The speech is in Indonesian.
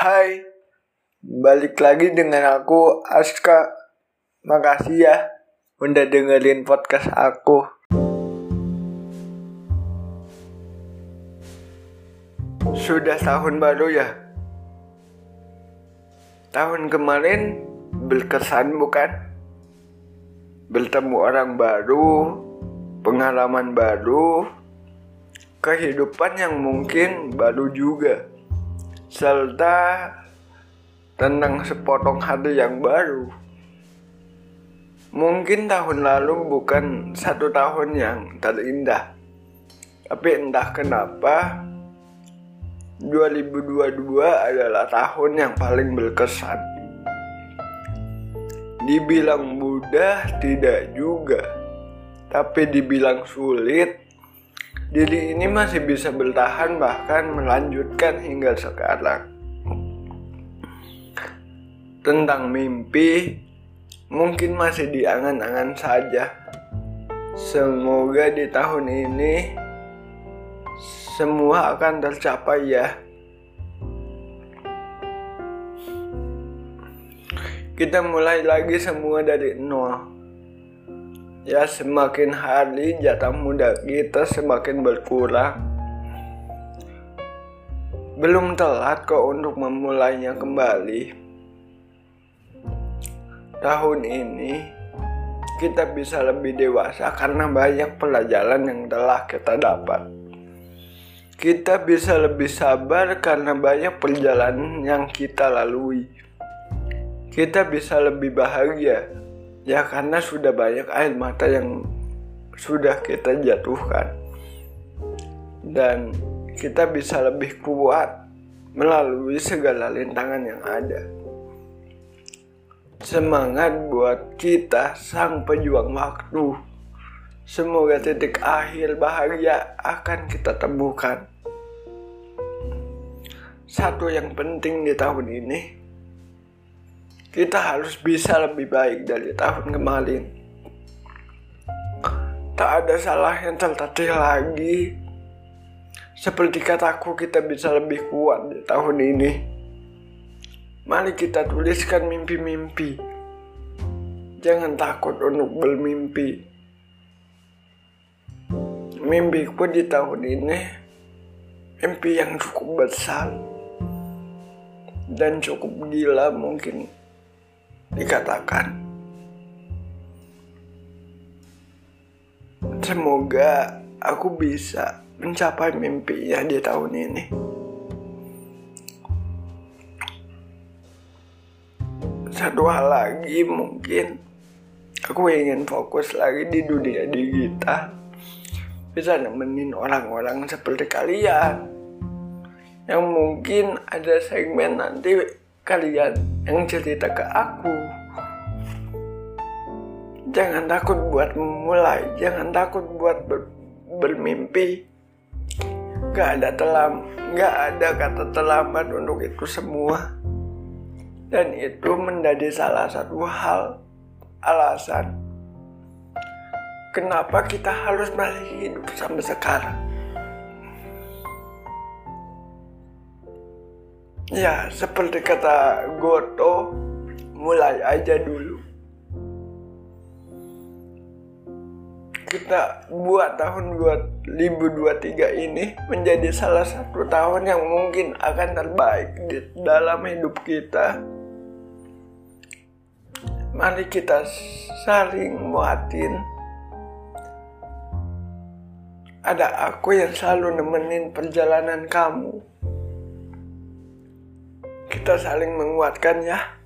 Hai, balik lagi dengan aku Aska. Makasih ya udah dengerin podcast aku. Sudah tahun baru ya? Tahun kemarin berkesan bukan? Bertemu orang baru, pengalaman baru, kehidupan yang mungkin baru juga, serta tentang sepotong hati yang baru. Mungkin tahun lalu bukan satu tahun yang terindah, tapi entah kenapa 2022 adalah tahun yang paling berkesan. Dibilang mudah tidak juga, tapi dibilang sulit, diri ini masih bisa bertahan bahkan melanjutkan hingga sekarang. Tentang mimpi, mungkin masih diangan-angan saja. Semoga di tahun ini semua akan tercapai ya. Kita mulai lagi semua dari nol. Ya semakin hari jatah muda kita semakin berkurang. Belum telat kok untuk memulainya kembali. Tahun ini kita bisa lebih dewasa karena banyak pelajaran yang telah kita dapat. Kita bisa lebih sabar karena banyak perjalanan yang kita lalui. Kita bisa lebih bahagia ya karena sudah banyak air mata yang sudah kita jatuhkan. Dan kita bisa lebih kuat melalui segala rintangan yang ada. Semangat buat kita sang pejuang waktu. Semoga titik akhir bahagia akan kita temukan. Satu yang penting di tahun ini, kita harus bisa lebih baik dari tahun kemarin. Tak ada salah yang tertatih lagi. Seperti kataku, kita bisa lebih kuat di tahun ini. Mari kita tuliskan mimpi-mimpi. Jangan takut untuk bermimpi. Mimpiku di tahun ini mimpi yang cukup besar dan cukup gila mungkin dikatakan. Semoga aku bisa mencapai mimpinya di tahun ini. Satu hal lagi mungkin aku ingin fokus lagi di dunia digital. Bisa nemenin orang-orang seperti kalian. Yang mungkin ada segmen nanti kalian yang cerita ke aku. Jangan takut buat memulai, jangan takut buat ber, bermimpi. Gak ada telam, gak ada kata terlambat untuk itu semua. Dan itu menjadi salah satu hal alasan kenapa kita harus masih hidup sampai sekarang. Ya, seperti kata Goto, mulai aja dulu. Kita buat tahun 2023 ini menjadi salah satu tahun yang mungkin akan terbaik di dalam hidup kita. Mari kita saling muatin. Ada aku yang selalu nemenin perjalanan kamu kita saling menguatkan ya.